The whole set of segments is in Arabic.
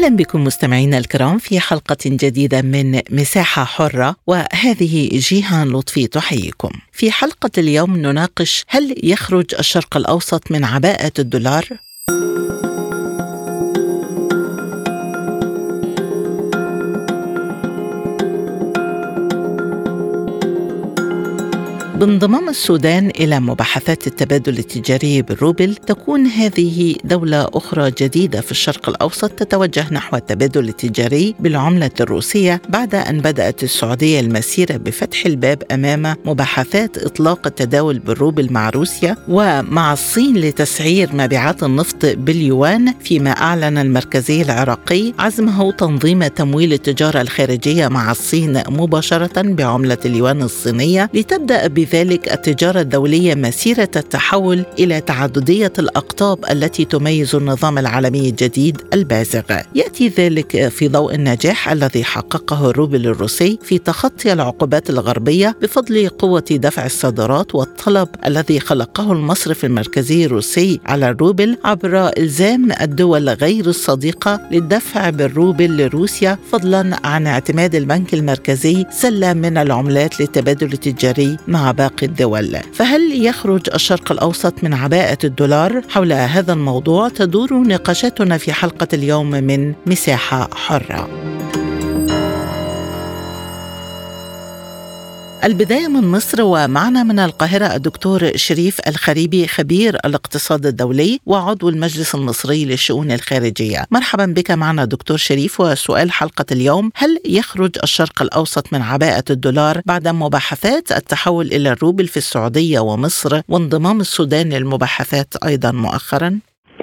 أهلا بكم مستمعينا الكرام في حلقة جديدة من مساحة حرة وهذه جيهان لطفي تحييكم. في حلقة اليوم نناقش هل يخرج الشرق الأوسط من عباءة الدولار؟ بانضمام السودان إلى مباحثات التبادل التجاري بالروبل تكون هذه دولة أخرى جديدة في الشرق الأوسط تتوجه نحو التبادل التجاري بالعملة الروسية بعد أن بدأت السعودية المسيرة بفتح الباب أمام مباحثات إطلاق التداول بالروبل مع روسيا ومع الصين لتسعير مبيعات النفط باليوان فيما أعلن المركزي العراقي عزمه تنظيم تمويل التجارة الخارجية مع الصين مباشرة بعملة اليوان الصينية لتبدأ بذلك التجارة الدولية مسيرة التحول إلى تعددية الأقطاب التي تميز النظام العالمي الجديد البازغ. يأتي ذلك في ضوء النجاح الذي حققه الروبل الروسي في تخطي العقوبات الغربية بفضل قوة دفع الصادرات والطلب الذي خلقه المصرف المركزي الروسي على الروبل عبر إلزام الدول غير الصديقة للدفع بالروبل لروسيا فضلا عن اعتماد البنك المركزي سلة من العملات للتبادل التجاري مع باقي الدول. فهل يخرج الشرق الأوسط من عباءة الدولار؟ حول هذا الموضوع تدور نقاشاتنا في حلقة اليوم من مساحة حرة. البداية من مصر ومعنا من القاهرة الدكتور شريف الخريبي خبير الاقتصاد الدولي وعضو المجلس المصري للشؤون الخارجية. مرحبا بك معنا دكتور شريف وسؤال حلقة اليوم هل يخرج الشرق الأوسط من عباءة الدولار بعد مباحثات التحول إلى الروبل في السعودية ومصر وانضمام السودان للمباحثات أيضا مؤخرا؟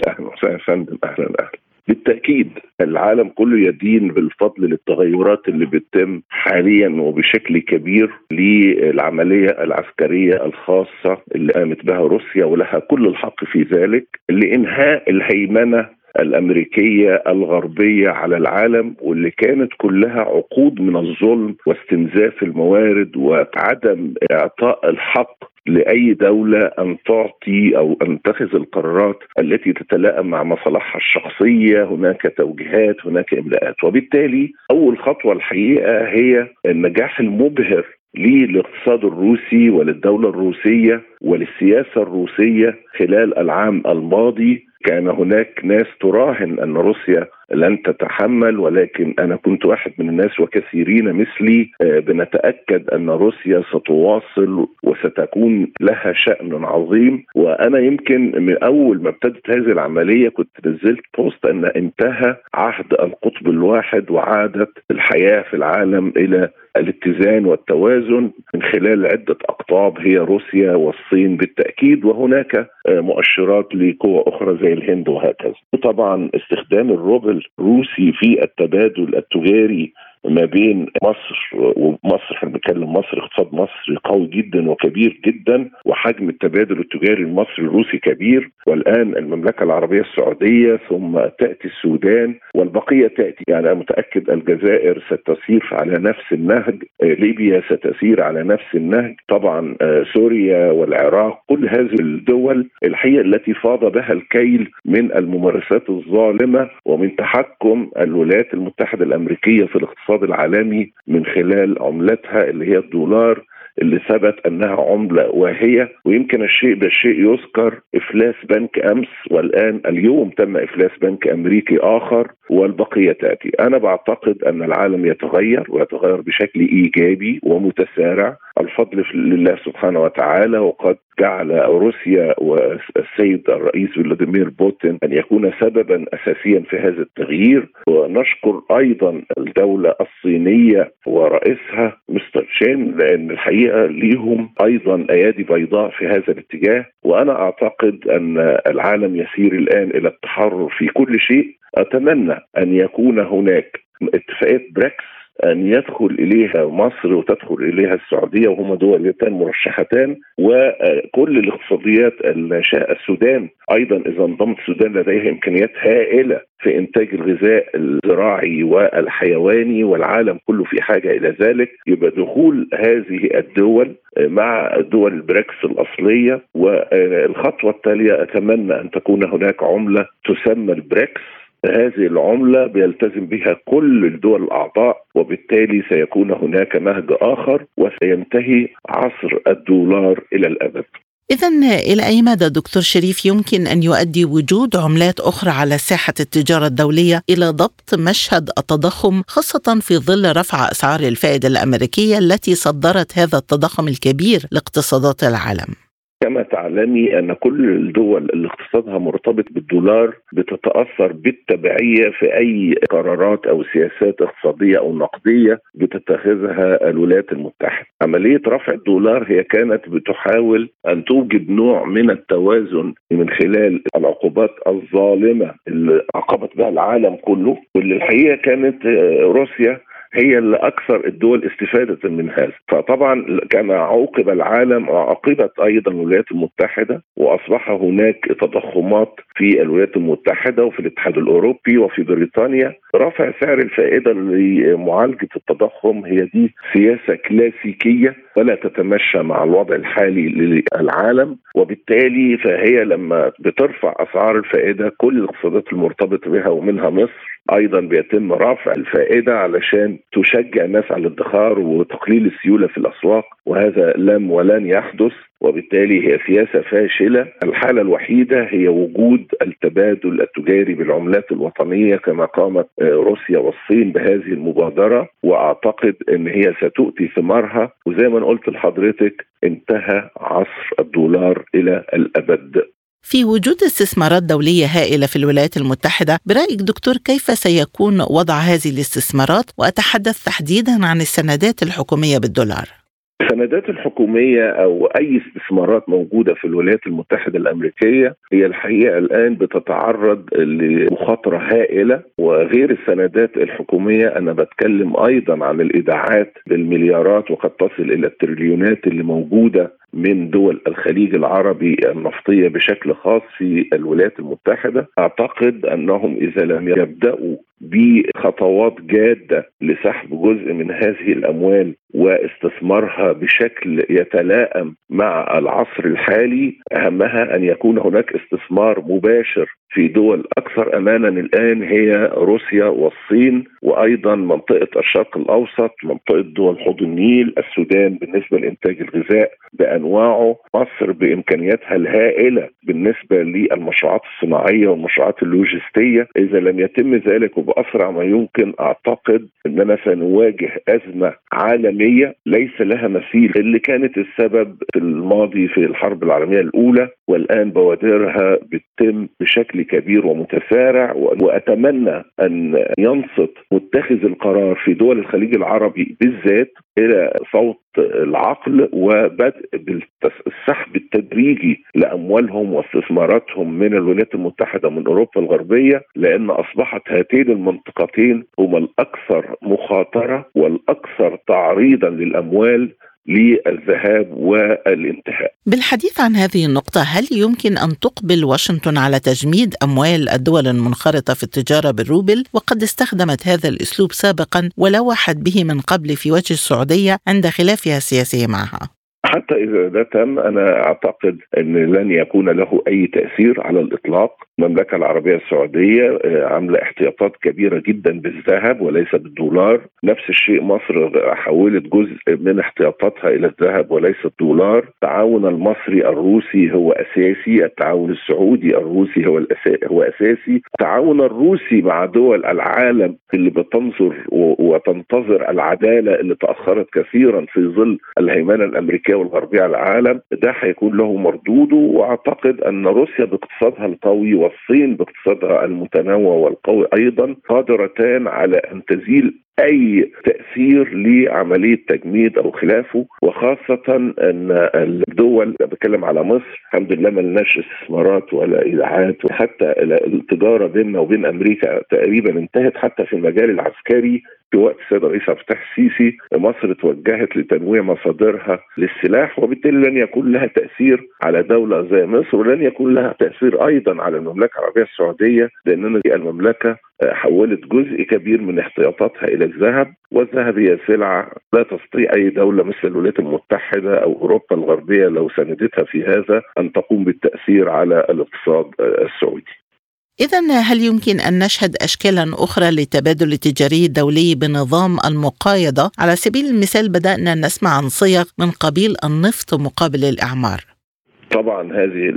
أهلا وسهلا فندم. أهلا أهلا. بالتأكيد العالم كله يدين بالفضل للتغيرات اللي بتتم حاليا وبشكل كبير للعملية العسكرية الخاصة اللي قامت بها روسيا ولها كل الحق في ذلك لإنهاء الهيمنة الأمريكية الغربية على العالم واللي كانت كلها عقود من الظلم واستنزاف الموارد وعدم إعطاء الحق لأي دولة أن تعطي أو أن تتخذ القرارات التي تتلائم مع مصالحها الشخصية، هناك توجيهات، هناك إملاءات، وبالتالي أول خطوة الحقيقة هي النجاح المبهر للاقتصاد الروسي وللدولة الروسية وللسياسة الروسية خلال العام الماضي. كان هناك ناس تراهن أن روسيا لن تتحمل ولكن أنا كنت واحد من الناس وكثيرين مثلي بنتأكد أن روسيا ستواصل وستكون لها شأن عظيم وأنا يمكن من أول ما ابتدت هذه العملية كنت نزلت بوست أن انتهى عهد القطب الواحد وعادت الحياة في العالم إلى الاتزان والتوازن من خلال عدة أقطاب هي روسيا والصين بالتأكيد وهناك مؤشرات لقوى أخرى زي الهند وهكذا. وطبعا استخدام الروبل الروسي في التبادل التجاري ما بين مصر ومصر إحنا بنتكلم مصر اقتصاد مصر قوي جدا وكبير جدا وحجم التبادل التجاري المصري الروسي كبير والآن المملكة العربية السعودية ثم تأتي السودان والبقية تأتي. يعني أنا متأكد الجزائر ستسير على نفس النهج ليبيا ستسير على نفس النهج طبعا سوريا والعراق كل هذه الدول الحقيقة التي فاض بها الكيل من الممارسات الظالمة ومن تحكم الولايات المتحدة الأمريكية في الاقتصاد الاقتصاد العالمي من خلال عملتها اللي هي الدولار اللي ثبت أنها عملة واهية ويمكن الشيء بالشيء يذكر إفلاس بنك أمس والآن اليوم تم إفلاس بنك أمريكي آخر والبقية تأتي، أنا بعتقد أن العالم يتغير ويتغير بشكل إيجابي ومتسارع، الفضل لله سبحانه وتعالى وقد جعل روسيا والسيد الرئيس فلاديمير بوتين أن يكون سببا اساسيا في هذا التغيير. ونشكر أيضا الدولة الصينية ورئيسها مستر شين لأن الحقيقة ليهم أيضا أيادي بيضاء في هذا الاتجاه. وأنا أعتقد أن العالم يسير الآن إلى التحرر في كل شيء. أتمنى أن يكون هناك اتفاقية بريكس أن يدخل إليها مصر وتدخل إليها السعودية وهما دولتان مرشحتان. وكل الاقتصاديات الناشئة السودان أيضا إذا انضمت السودان لديها إمكانيات هائلة في إنتاج الغذاء الزراعي والحيواني والعالم كله في حاجة إلى ذلك. يبقى دخول هذه الدول مع دول البريكس الأصلية. والخطوة التالية أتمنى أن تكون هناك عملة تسمى البريكس. هذه العملة بيلتزم بها كل الدول الأعضاء وبالتالي سيكون هناك نهج آخر وسينتهي عصر الدولار إلى الأبد إذا إلى أي مدى دكتور شريف يمكن أن يؤدي وجود عملات أخرى على ساحة التجارة الدولية إلى ضبط مشهد التضخم خاصة في ظل رفع أسعار الفائدة الأمريكية التي صدرت هذا التضخم الكبير لاقتصادات العالم؟ كما تعلمي أن كل الدول اللي اقتصادها مرتبط بالدولار بتتأثر بالتبعية في أي قرارات أو سياسات اقتصادية أو نقدية بتتخذها الولايات المتحدة. عملية رفع الدولار هي كانت بتحاول أن توجد نوع من التوازن من خلال العقوبات الظالمة اللي عاقبت بها العالم كله واللي الحقيقة كانت روسيا هي اللي أكثر الدول استفاده من هذا. فطبعا كما عوقب العالم عوقبت أيضا الولايات المتحدة وأصبح هناك تضخمات في الولايات المتحدة وفي الاتحاد الأوروبي وفي بريطانيا. رفع سعر الفائدة لمعالجة التضخم هي دي سياسة كلاسيكية ولا تتمشى مع الوضع الحالي للعالم. وبالتالي فهي لما بترفع أسعار الفائدة كل الاقتصادات المرتبطة بها ومنها مصر أيضا بيتم رفع الفائدة علشان تشجع الناس على الادخار وتقليل السيولة في الأسواق وهذا لم ولن يحدث وبالتالي هي سياسة فاشلة، الحالة الوحيدة هي وجود التبادل التجاري بالعملات الوطنية كما قامت روسيا والصين بهذه المبادرة وأعتقد إن هي ستؤتي ثمارها وزي ما قلت لحضرتك انتهى عصر الدولار إلى الأبد. في وجود استثمارات دولية هائلة في الولايات المتحدة برأيك دكتور كيف سيكون وضع هذه الاستثمارات؟ وأتحدث تحديدا عن السندات الحكومية بالدولار. السندات الحكومية أو أي استثمارات موجودة في الولايات المتحدة الأمريكية هي الحقيقة الآن بتتعرض لمخاطرة هائلة وغير السندات الحكومية أنا بتكلم أيضا عن الإيداعات بالمليارات وقد تصل إلى التريليونات اللي موجودة من دول الخليج العربي النفطية بشكل خاص في الولايات المتحدة. أعتقد أنهم إذا لم يبدأوا بخطوات جادة لسحب جزء من هذه الأموال واستثمارها بشكل يتلائم مع العصر الحالي أهمها أن يكون هناك استثمار مباشر في دول أكثر أمانا الآن هي روسيا والصين وأيضا منطقة الشرق الأوسط منطقة دول حوض النيل السودان بالنسبة لإنتاج الغذاء بأنواعه مصر بإمكانياتها الهائلة بالنسبة للمشروعات الصناعية والمشروعات اللوجستية. إذا لم يتم ذلك وبأسرع ما يمكن أعتقد أننا سنواجه أزمة عالمية ليس لها مثيل اللي كانت السبب في الماضي في الحرب العالمية الأولى والآن بوادرها بتتم بشكل كبير ومتسارع وأتمنى أن ينصت متخذ القرار في دول الخليج العربي بالذات إلى صوت العقل وبدء بالسحب التدريجي لأموالهم واستثماراتهم من الولايات المتحدة من أوروبا الغربية لأن أصبحت هاتين المنطقتين هما الأكثر مخاطرة والأكثر تعريضا للأموال للذهاب والانتهاء. بالحديث عن هذه النقطة هل يمكن أن تقبل واشنطن على تجميد أموال الدول المنخرطة في التجارة بالروبل وقد استخدمت هذا الأسلوب سابقا ولوحت به من قبل في وجه السعودية عند خلافها السياسي معها؟ حتى إذا ده تم أنا أعتقد إن لن يكون له أي تأثير على الإطلاق. المملكة العربية السعودية عاملة احتياطات كبيرة جدا بالذهب وليس بالدولار. نفس الشيء مصر حولت جزء من احتياطاتها إلى الذهب وليس الدولار. التعاون المصري الروسي هو أساسي التعاون السعودي الروسي هو. هو أساسي. التعاون الروسي مع دول العالم اللي بتنظر وتنتظر العدالة اللي تأخرت كثيرا في ظل الهيمنة الأمريكية والغربية على العالم ده هيكون له مردوده وأعتقد أن روسيا باقتصادها القوي والصين باقتصادها المتنوع والقوي أيضا قادرتان على أن تزيل أي تأثير لعملية تجميد أو خلافه وخاصة أن الدول بتكلم على مصر الحمد لله ما لناش استثمارات ولا ايداعات وحتى التجارة بيننا وبين أمريكا تقريبا انتهت حتى في المجال العسكري في وقت السيد الرئيس عبد الفتاح السيسي. مصر توجهت لتنويع مصادرها للسلاح وبالتالي لن يكون لها تأثير على دولة زي مصر ولن يكون لها تأثير أيضا على المملكة العربية السعودية لأن المملكة حولت جزء كبير من احتياطاتها إلى الذهب والذهب هي سلعة لا تستطيع أي دولة مثل الولايات المتحدة أو أوروبا الغربية لو ساندتها في هذا أن تقوم بالتأثير على الاقتصاد السعودي. إذا هل يمكن أن نشهد أشكالا أخرى للتبادل التجاري الدولي بنظام المقايضة؟ على سبيل المثال بدأنا نسمع عن صيغ من قبيل النفط مقابل الإعمار. طبعا هذه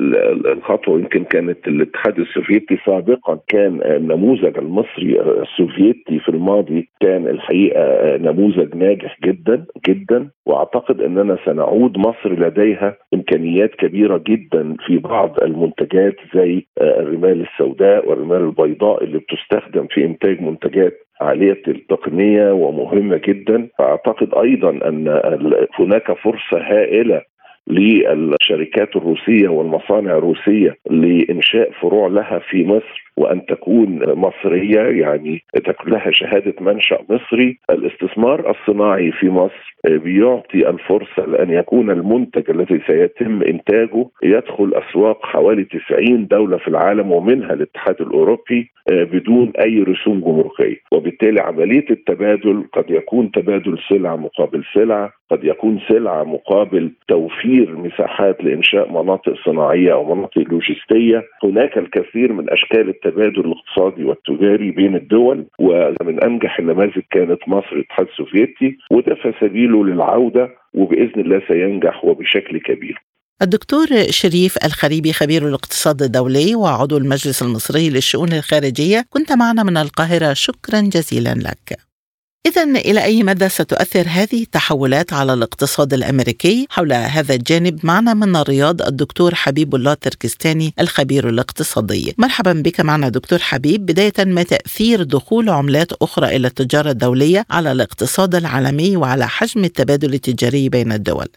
الخطوة يمكن كانت الاتحاد السوفيتي سابقا كان النموذج المصري السوفيتي في الماضي كان الحقيقة نموذج ناجح جدا جدا. وأعتقد أننا سنعود مصر لديها إمكانيات كبيرة جدا في بعض المنتجات زي الرمال السوداء والرمال البيضاء اللي بتستخدم في إنتاج منتجات عالية التقنية ومهمة جدا. فأعتقد أيضا أن هناك فرصة هائلة للشركات الروسية والمصانع الروسية لإنشاء فروع لها في مصر وأن تكون مصرية يعني تكون لها شهادة منشأ مصري، الاستثمار الصناعي في مصر بيعطي الفرصة لأن يكون المنتج الذي سيتم إنتاجه يدخل أسواق حوالي 90 دولة في العالم ومنها الاتحاد الأوروبي بدون أي رسوم جمركية، وبالتالي عملية التبادل قد يكون تبادل سلع مقابل سلع، قد يكون سلعه مقابل توفير مساحات لإنشاء مناطق صناعية أو مناطق لوجستية، هناك الكثير من أشكال التبادل الاقتصادي والتجاري بين الدول ومن أنجح النماذج كانت مصر الاتحاد السوفيتي وده في سبيله للعودة وبإذن الله سينجح وبشكل كبير. الدكتور شريف الخريبي خبير الاقتصاد الدولي وعضو المجلس المصري للشؤون الخارجية كنت معنا من القاهرة شكرا جزيلا لك. إذا إلى أي مدى ستؤثر هذه التحولات على الاقتصاد الأمريكي؟ حول هذا الجانب معنا من الرياض الدكتور حبيب الله التركستاني الخبير الاقتصادي. مرحبا بك معنا دكتور حبيب، بداية ما تأثير دخول عملات أخرى إلى التجارة الدولية على الاقتصاد العالمي وعلى حجم التبادل التجاري بين الدول؟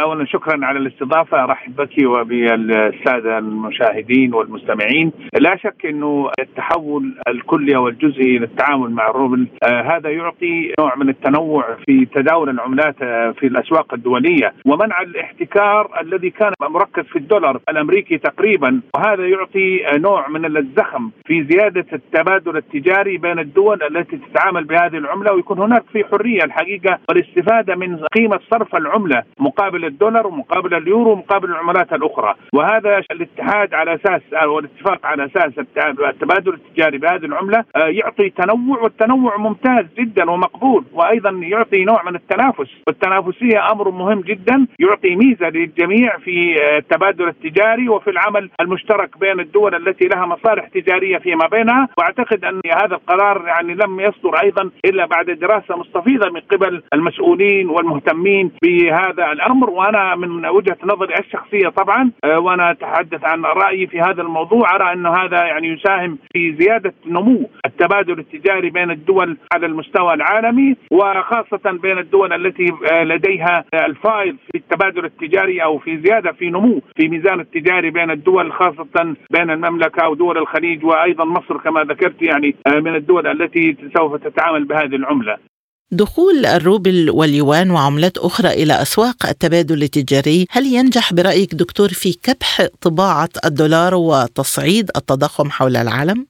اولا شكرا على الاستضافة. أرحب بك وبالساده المشاهدين والمستمعين. لا شك إنه التحول الكلي والجزئي للتعامل مع الروبل آه هذا يعطي نوع من التنوع في تداول العملات في الأسواق الدولية ومنع الاحتكار الذي كان مركز في الدولار الأمريكي تقريبا. وهذا يعطي نوع من الزخم في زيادة التبادل التجاري بين الدول التي تتعامل بهذه العملة. ويكون هناك في حرية الحقيقة والاستفادة من قيمة صرف العملة مقابل الدولار ومقابل اليورو ومقابل العملات الأخرى. وهذا الاتحاد على أساس أو الاتفاق على أساس التبادل التجاري بهذه العملة يعطي تنوع والتنوع ممتاز جدا ومقبول وأيضا يعطي نوع من التنافس. والتنافسية أمر مهم جدا يعطي ميزة للجميع في التبادل التجاري وفي العمل المشترك بين الدول التي لها مصالح تجارية فيما بينها. وأعتقد أن هذا القرار يعني لم يصدر أيضا إلا بعد دراسة مستفيضة من قبل المسؤولين والمهتمين بهذا الأمر. وأنا من وجهة نظري الشخصية طبعا وأنا أتحدث عن رأيي في هذا الموضوع أرى انه هذا يعني يساهم في زيادة نمو التبادل التجاري بين الدول على المستوى العالمي وخاصة بين الدول التي لديها الفائض في التبادل التجاري أو في زيادة في نمو في ميزان التجاري بين الدول خاصة بين المملكة ودول الخليج وأيضا مصر كما ذكرت يعني من الدول التي سوف تتعامل بهذه العملة. دخول الروبل واليوان وعملات أخرى إلى أسواق التبادل التجاري هل ينجح برأيك دكتور في كبح طباعة الدولار وتصعيد التضخم حول العالم؟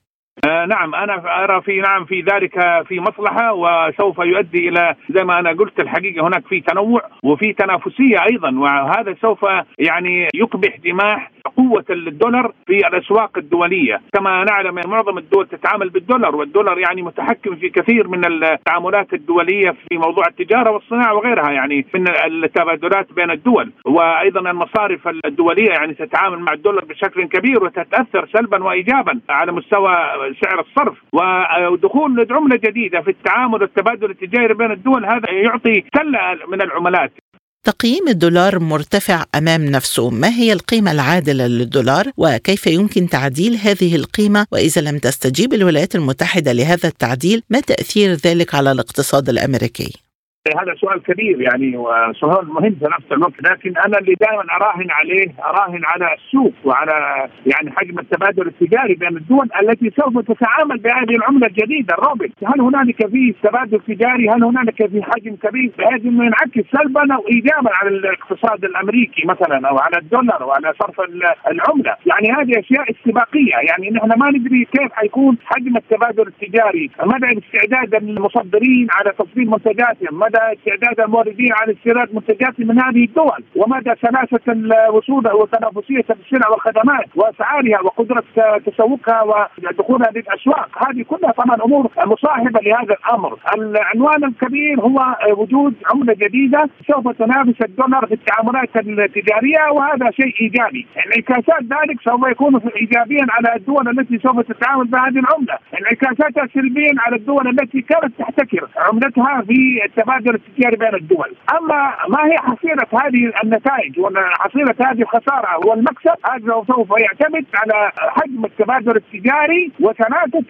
نعم أنا أرى في نعم في ذلك في مصلحة وسوف يؤدي إلى زي ما أنا قلت الحقيقة هناك في تنوع وفي تنافسية أيضا وهذا سوف يعني يقبح جماح قوة الدولار في الأسواق الدولية. كما نعلم أن معظم الدول تتعامل بالدولار والدولار يعني متحكم في كثير من التعاملات الدولية في موضوع التجارة والصناعة وغيرها يعني من التبادلات بين الدول. وأيضا المصارف الدولية يعني تتعامل مع الدولار بشكل كبير وتتأثر سلبا وإيجابا على مستوى سعر الصرف. ودخول عملة جديدة في التعامل والتبادل التجاري بين الدول هذا يعطي سلة من العملات. تقييم الدولار مرتفع أمام نفسه، ما هي القيمة العادلة للدولار؟ وكيف يمكن تعديل هذه القيمة؟ وإذا لم تستجيب الولايات المتحدة لهذا التعديل ما تأثير ذلك على الاقتصاد الأمريكي؟ هذا سؤال كبير يعني وسؤال مهم في نفس الوقت. لكن أنا اللي دائما أراهن عليه أراهن على السوق وعلى يعني حجم التبادل التجاري بين الدول التي سوف تتعامل بهذه العملة الجديدة. الروبل هل هنالك في تبادل تجاري؟ هل هنالك في حجم كبير؟ بحيث إنه ينعكس سلبا أو ايجابا على الاقتصاد الأمريكي مثلا أو على الدولار أو على صرف العملة. يعني هذه أشياء استباقية. يعني نحن ما ندري كيف حيكون حجم التبادل التجاري مدى استعداد المصدرين على تصدير منتجاتهم مدى استعداد الموردين على استيراد منتجات من هذه الدول ومدى سلاسة الوصول وتنافسية السلع والخدمات وأسعارها وقدرة تسوقها ودخولها للأسواق. هذه كلها طبعا أمور مصاحبة لهذا الأمر. العنوان الكبير هو وجود عملة جديدة سوف تنافس الدولار في التعاملات التجارية وهذا شيء إيجابي. انعكاسات ذلك سوف يكون ايجابيا على الدول التي سوف تتعامل بهذه العملة. انعكاساتها سلبيا على الدول التي كانت تحتكر عملتها في التبادل التاجر التجاري بين الدول، أما ما هي حصيلة هذه النتائج وحصيله هذه الخسارة والمكسب هذا سوف يعتمد على حجم التبادل التجاري وتنافس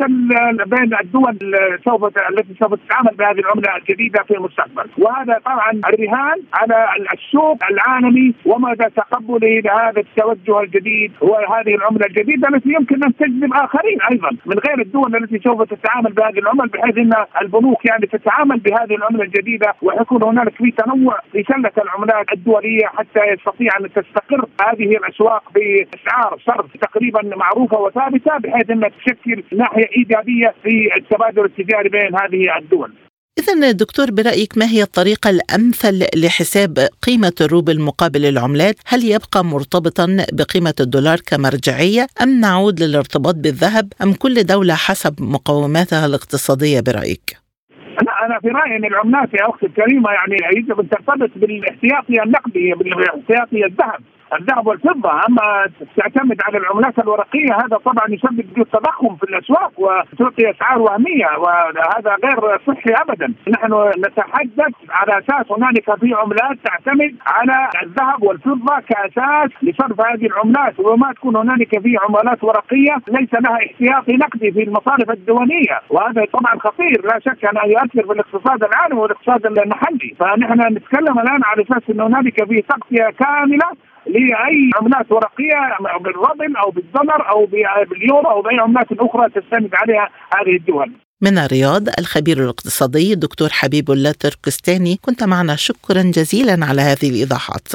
بين الدول سوف التي سوف تتعامل بهذه العملة الجديدة في المستقبل، وهذا طبعا الرهان على السوق العالمي ومدى تقبله لهذا التوجه الجديد وهذه العملة الجديدة التي يمكن أن تجذب آخرين أيضا من غير الدول التي سوف تتعامل بهذه العمل بحيث أن البنوك يعني تتعامل بهذه العملة الجديدة جديده ويكون هنالك في تنوع في سلة العملات الدولية حتى يستطيع أن تستقر هذه الأسواق بأسعار صرف تقريبا معروفة وثابتة بحيث أنها تشكل ناحية إيجابية في التبادل التجاري بين هذه الدول. إذا دكتور برأيك ما هي الطريقة الأمثل لحساب قيمة الروبل مقابل العملات؟ هل يبقى مرتبطا بقيمة الدولار كمرجعية أم نعود للارتباط بالذهب أم كل دولة حسب مقوماتها الاقتصادية برأيك؟ لا أنا في رأيي أن العملات يا أختي الكريمة يعني يجب ان ترتبط بالاحتياطي النقدي بالاحتياطي الذهب. الذهب والفضة أما تعتمد على العملات الورقية هذا طبعا يسبب تضخم في الأسواق وتعطي أسعار وهمية وهذا غير صحي ابدا. نحن نتحدث على أساس هنالك في عملات تعتمد على الذهب والفضة كأساس لصرف هذه العملات وما تكون هنالك في عملات ورقية ليس لها احتياطي نقدي في المصارف الدولية. وهذا طبعا خطير لا شك أنه يؤثر في الاقتصاد العالمي والاقتصاد المحلي. فنحن نتكلم الآن على أساس انه هنالك في تغطية كاملة لأي عملات ورقية بالروبل أو بالدولار أو باليورو أو بأي عملات أخرى تستند عليها هذه الدول. من الرياض الخبير الاقتصادي الدكتور حبيب الله تركستاني كنت معنا شكرا جزيلا على هذه الإيضاحات.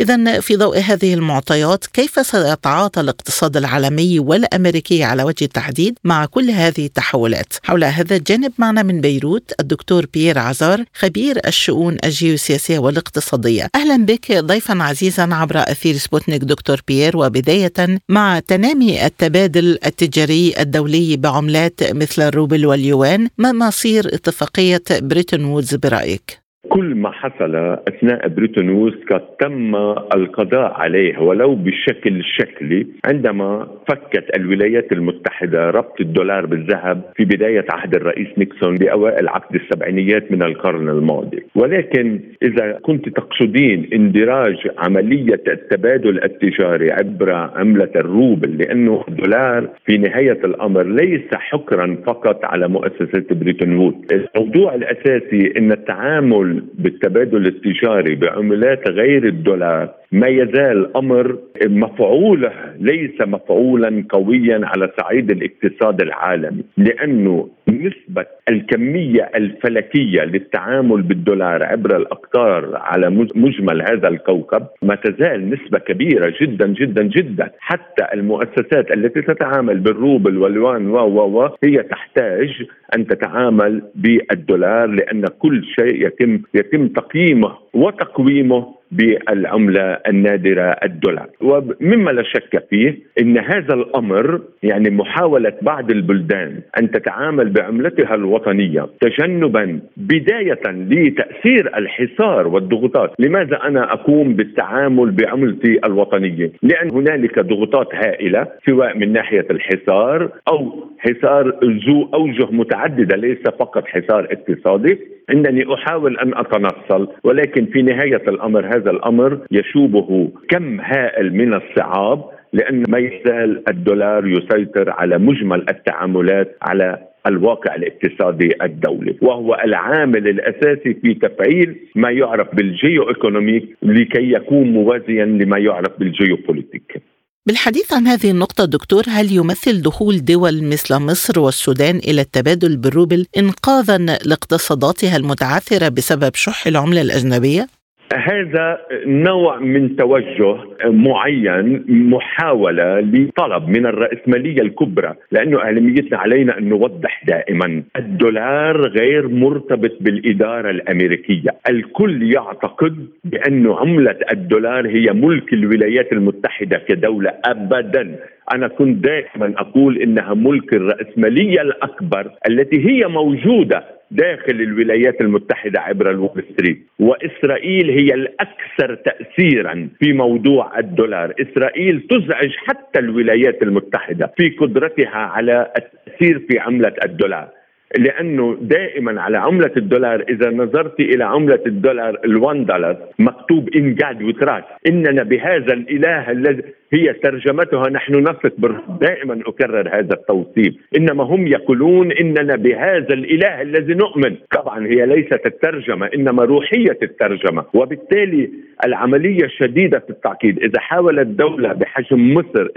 إذا في ضوء هذه المعطيات كيف سيتعاطى الاقتصاد العالمي والأمريكي على وجه التحديد مع كل هذه التحولات؟ حول هذا الجانب معنا من بيروت الدكتور بيير عزار خبير الشؤون الجيوسياسية والاقتصادية أهلا بك ضيفا عزيزا عبر أثير سبوتنيك دكتور بيير وبداية مع تنامي التبادل التجاري الدولي بعملات مثل الروبل واليوان ما مصير اتفاقية بريتون وودز برأيك؟ كل ما حصل أثناء بريتون وودز قد تم القضاء عليه ولو بشكل شكلي عندما فكت الولايات المتحدة ربط الدولار بالذهب في بداية عهد الرئيس نيكسون بأوائل عقد السبعينيات من القرن الماضي، ولكن إذا كنت تقصدين اندراج عملية التبادل التجاري عبر عملة الروبل لأنه الدولار في نهاية الأمر ليس حكرا فقط على مؤسسة بريتون وودز، الموضوع الأساسي إن التعامل بالتبادل التجاري بعملات غير الدولار. ما يزال أمر مفعوله ليس مفعولا قويا على صعيد الاقتصاد العالمي لأنه نسبة الكمية الفلكية للتعامل بالدولار عبر الأقطار على مجمل هذا الكوكب ما تزال نسبة كبيرة جدا جدا جدا. حتى المؤسسات التي تتعامل بالروبل والوان و و هي تحتاج أن تتعامل بالدولار لأن كل شيء يتم يتم تقييمه وتقويمه بالعملة النادرة الدولار. ومما لا شك فيه أن هذا الأمر يعني محاولة بعض البلدان أن تتعامل بعملتها الوطنية تجنبا بداية لتأثير الحصار والضغوطات. لماذا أنا أقوم بالتعامل بعملتي الوطنية؟ لأن هنالك ضغوطات هائلة سواء من ناحية الحصار أو حصار ذو أوجه متعددة ليس فقط حصار اقتصادي. إنني أحاول أن أتنصل ولكن في نهاية الأمر هذا الأمر يشوبه كم هائل من الصعاب لأن ما يزال الدولار يسيطر على مجمل التعاملات على الواقع الاقتصادي الدولي وهو العامل الأساسي في تفعيل ما يعرف بال geo-economic لكي يكون موازيا لما يعرف بال geopolitic بالحديث عن هذه النقطة دكتور هل يمثل دخول دول مثل مصر والسودان إلى التبادل بالروبل إنقاذا لاقتصاداتها المتعثرة بسبب شح العملة الأجنبية؟ هذا نوع من توجه معين محاولة لطلب من الرأسمالية الكبرى لأنه إعلاميتنا علينا أن نوضح دائما الدولار غير مرتبط بالإدارة الأمريكية. الكل يعتقد بأن عملة الدولار هي ملك الولايات المتحدة كدولة أبدا. أنا كنت دائما أقول إنها ملك الرأسمالية الأكبر التي هي موجودة داخل الولايات المتحدة عبر الول ستريت. وإسرائيل هي الأكثر تأثيرا في موضوع الدولار. إسرائيل تزعج حتى الولايات المتحدة في قدرتها على التأثير في عملة الدولار. لأنه دائما على عملة الدولار إذا نظرت إلى عملة الدولار ال1 دولار مكتوب ان جاد وتراس إننا بهذا الإله الذي هي ترجمتها نحن نثق دائما أكرر هذا التوصيف. إنما هم يقولون إننا بهذا الإله الذي نؤمن. طبعا هي ليست الترجمة إنما روحية الترجمة. وبالتالي العملية شديده التعقيد إذا حاولت دولة بحجم مصر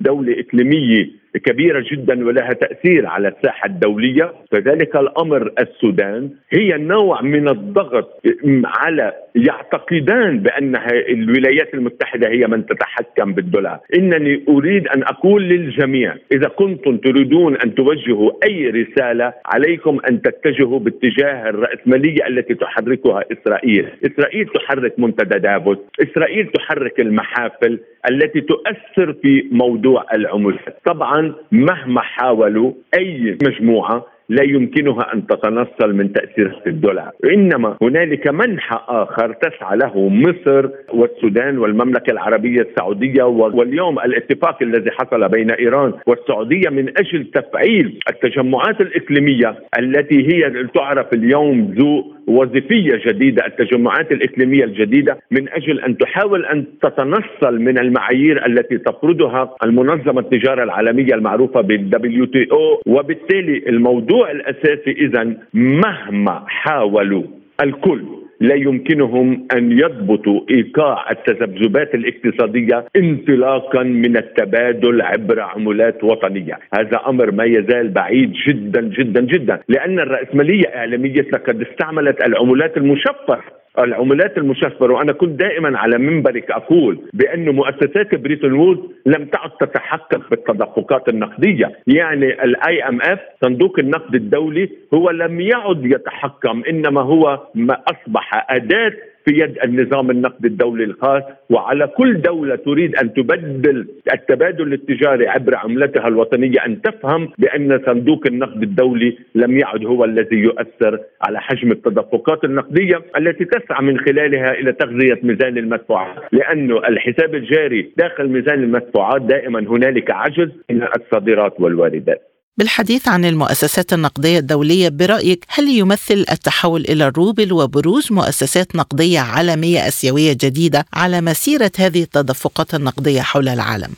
دولة إقليمية كبيرة جدا ولها تأثير على الساحة الدولية فذلك الأمر السودان هي نوع من الضغط على يعتقدان بأن الولايات المتحدة هي من تتحكم بالدولار. إنني أريد أن أقول للجميع إذا كنتم تريدون أن توجهوا أي رسالة عليكم أن تتجهوا باتجاه الرأسمالية التي تحركها إسرائيل. إسرائيل تحرك منتدى دافوس. إسرائيل تحرك المحافل التي تؤثر في موضوع العملات. طبعا مهما حاولوا أي مجموعة لا يمكنها أن تتنصل من تأثيرات الدولار، إنما هنالك منحى آخر تسعى له مصر والسودان والمملكة العربية السعودية واليوم الاتفاق الذي حصل بين إيران والسعودية من أجل تفعيل التجمعات الإقليمية التي هي تعرف اليوم ذو وظيفية جديدة التجمعات الإقليمية الجديدة من أجل أن تحاول أن تتنصل من المعايير التي تفرضها المنظمة التجارة العالمية المعروفة بال WTO. وبالتالي الموضوع الأساسي اذا مهما حاولوا الكل لا يمكنهم أن يضبطوا إيقاع التذبذبات الاقتصادية انطلاقا من التبادل عبر عملات وطنية، هذا أمر ما يزال بعيد جدا جدا جدا، لأن الرأسمالية إعلاميتنا قد استعملت العملات المشفرة العملات المشفرة وأنا كنت دائما على منبرك أقول بأن مؤسسات بريتون وود لم تعد تتحقق بالتدفقات النقدية. يعني ال IMF صندوق النقد الدولي هو لم يعد يتحكم إنما هو ما أصبح أداة في يد النظام النقدي الدولي الخاص وعلى كل دولة تريد أن تبدل التبادل التجاري عبر عملتها الوطنية أن تفهم بأن صندوق النقد الدولي لم يعد هو الذي يؤثر على حجم التدفقات النقدية التي تسعى من خلالها إلى تغذية ميزان المدفوعات. لأن الحساب الجاري داخل ميزان المدفوعات دائما هنالك عجز من الصادرات والواردات. بالحديث عن المؤسسات النقدية الدولية برأيك هل يمثل التحول إلى الروبل وبروز مؤسسات نقدية عالمية أسيوية جديدة على مسيرة هذه التدفقات النقدية حول العالم؟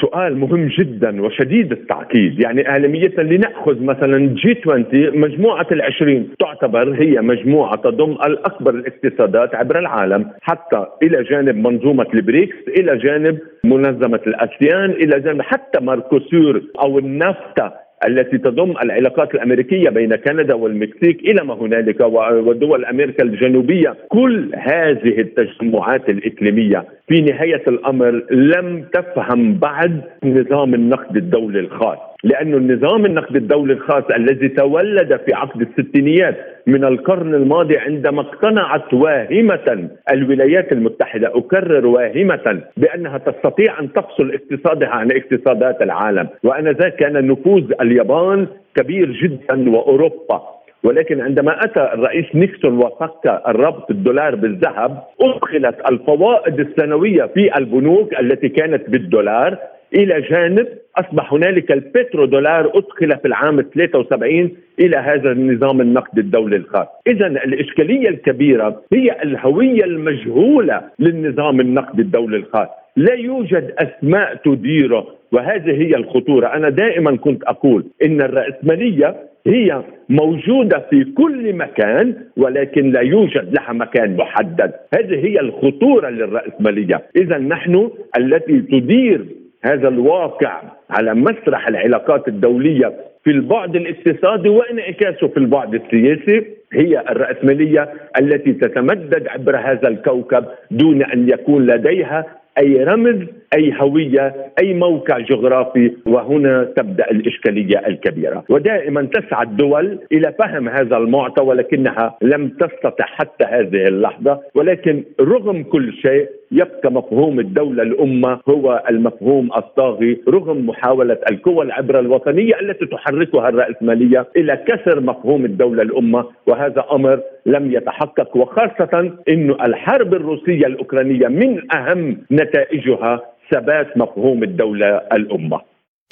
سؤال مهم جدا وشديد التعقيد يعني إعلاميتنا لنأخذ مثلا G20 مجموعة العشرين تعتبر هي مجموعة تضم الأكبر الاقتصادات عبر العالم حتى إلى جانب منظومة البريكس إلى جانب منظمة الأسيان إلى جانب حتى ماركوسور أو النافتا التي تضم العلاقات الأمريكية بين كندا والمكسيك إلى ما هنالك ودول أمريكا الجنوبية. كل هذه التجمعات الإقليمية في نهاية الأمر لم تفهم بعد نظام النقد الدولي الخاص لأن النظام النقد الدولي الخاص الذي تولد في عقد الستينيات من القرن الماضي عندما اقتنعت واهمة الولايات المتحدة أكرر واهمة بأنها تستطيع أن تفصل اقتصادها عن اقتصادات العالم. وأنذاك كان نفوذ اليابان كبير جدا وأوروبا. ولكن عندما أتى الرئيس نيكسون وفك الربط الدولار بالذهب أدخلت الفوائد السنوية في البنوك التي كانت بالدولار إلى جانب أصبح هنالك البترو دولار أدخل في العام 73 إلى هذا النظام النقد الدولي الخاص، اذا الإشكالية الكبيرة هي الهوية المجهولة للنظام النقد الدولي الخاص، لا يوجد أسماء تديره وهذه هي الخطورة، أنا دائما كنت أقول إن الرأسمالية هي موجودة في كل مكان ولكن لا يوجد لها مكان محدد، هذه هي الخطورة للرأسمالية، اذا نحن التي تدير هذا الواقع على مسرح العلاقات الدولية في البعد الاقتصادي وانعكاسه في البعد السياسي هي الرأسمالية التي تتمدد عبر هذا الكوكب دون أن يكون لديها أي رمز أي هوية أي موقع جغرافي وهنا تبدأ الإشكالية الكبيرة. ودائما تسعى الدول إلى فهم هذا المعطى ولكنها لم تستطع حتى هذه اللحظة. ولكن رغم كل شيء يبقى مفهوم الدولة الأمة هو المفهوم الطاغي رغم محاولة القوى العبرة الوطنية التي تحركها الرأسمالية إلى كسر مفهوم الدولة الأمة. وهذا أمر لم يتحقق وخاصة أن الحرب الروسية الأوكرانية من أهم نتائجها ثبات مفهوم الدولة الأمة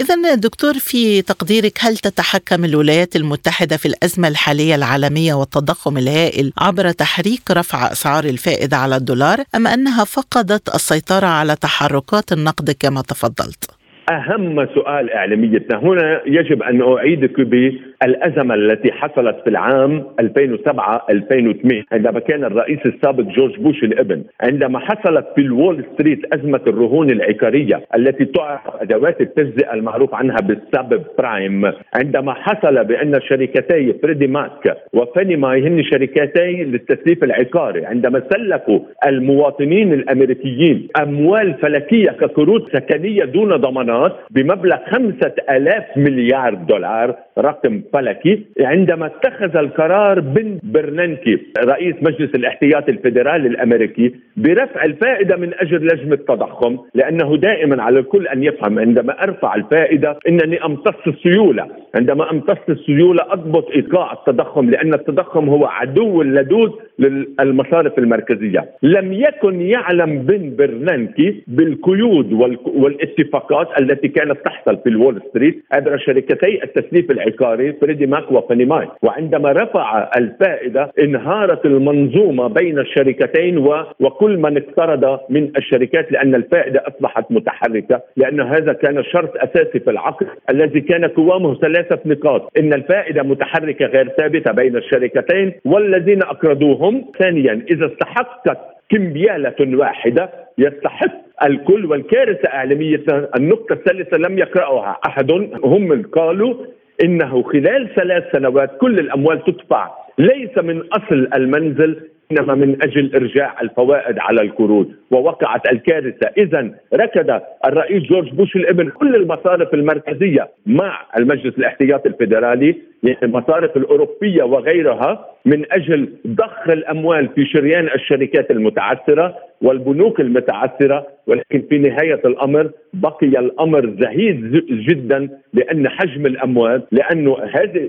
إذا دكتور في تقديرك هل تتحكم الولايات المتحدة في الأزمة الحالية العالمية والتضخم الهائل عبر تحريك رفع أسعار الفائدة على الدولار أم أنها فقدت السيطرة على تحركات النقد كما تفضلت؟ أهم سؤال إعلاميتنا هنا يجب أن أعيدك بالازمه التي حصلت في العام 2007 2008 عندما كان الرئيس السابق جورج بوش الإبن عندما حصلت في الول ستريت أزمة الرهون العقارية التي تعرف أدوات التجزئة المعروف عنها بال subprime عندما حصل بأن شركتي فريدي ماك وفاني ماي هن شركتي للتسليف العقاري عندما سلفوا المواطنين الأمريكيين أموال فلكية كقروض سكنية دون ضمانات بمبلغ خمسة ألاف مليار دولار رقم فلكي عندما اتخذ القرار بن برنانكي رئيس مجلس الاحتياط الفيدرالي الأمريكي برفع الفائدة من أجل لجم التضخم لأنه دائما على الكل أن يفهم عندما أرفع الفائدة إنني أمتص السيولة. عندما أمتص السيولة أضبط إيقاع التضخم لأن التضخم هو عدو اللدود للمصارف المركزية. لم يكن يعلم بن برنانكي بالقيود والاتفاقات التي كانت تحصل في الول ستريت عبر شركتي التسليف العقاري فريدي ماك وفاني ماي. وعندما رفع الفائدة انهارت المنظومة بين الشركتين وكل من اقترض من الشركات لأن الفائدة أصبحت متحركة لأن هذا كان شرط أساسي في العقد الذي كان قوامه ثلاثة نقاط. إن الفائدة متحركة غير ثابتة بين الشركتين والذين أقرضوهم ثانيا إذا استحقت كمبيالة واحدة يستحق الكل والكارثة إعلامية النقطة الثالثة لم يقرأها أحد. هم قالوا إنه خلال ثلاث سنوات كل الأموال تدفع ليس من أصل المنزل إنما من أجل إرجاع الفوائد على القروض ووقعت الكارثة. اذا ركض الرئيس جورج بوش الإبن كل المصارف المركزية مع المجلس الاحتياطي الفدرالي يعني المصارف الأوروبية وغيرها من أجل ضخ الأموال في شريان الشركات المتعثرة والبنوك المتعثرة. ولكن في نهاية الأمر بقي الأمر زهيد جدا لأن حجم الأموال لأنه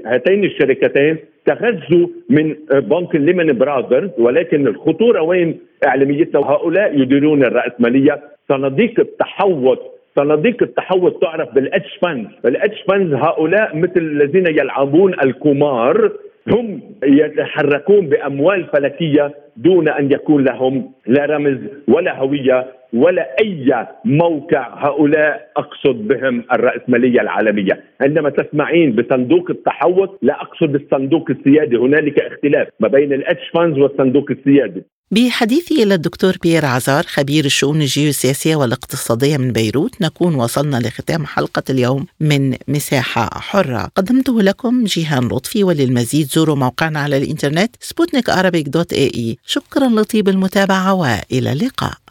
هاتين الشركتين تغذوا من بنك ليمن براذرز ولكن الخطورة وين؟ إعلاميتنا وهؤلاء يديرون الرأسمالية. صناديق التحوط صناديق التحوط تعرف بال hedge fund ال hedge fund هؤلاء مثل الذين يلعبون القمار هم يتحركون بأموال فلكية دون أن يكون لهم لا رمز ولا هوية. ولا أي موقع هؤلاء أقصد بهم الراسماليه العالمية، عندما تسمعين بصندوق التحوط لا أقصد الصندوق السيادي، هنالك اختلاف ما بين ال hedge funds والصندوق السيادي. بحديثي إلى الدكتور بيير عزار خبير الشؤون الجيوسياسية والاقتصادية من بيروت نكون وصلنا لختام حلقة اليوم من مساحة حرة. قدمته لكم جيهان لطفي وللمزيد زوروا موقعنا على الإنترنت سبوتنيك dot AE. شكرا لطيب المتابعة وإلى اللقاء.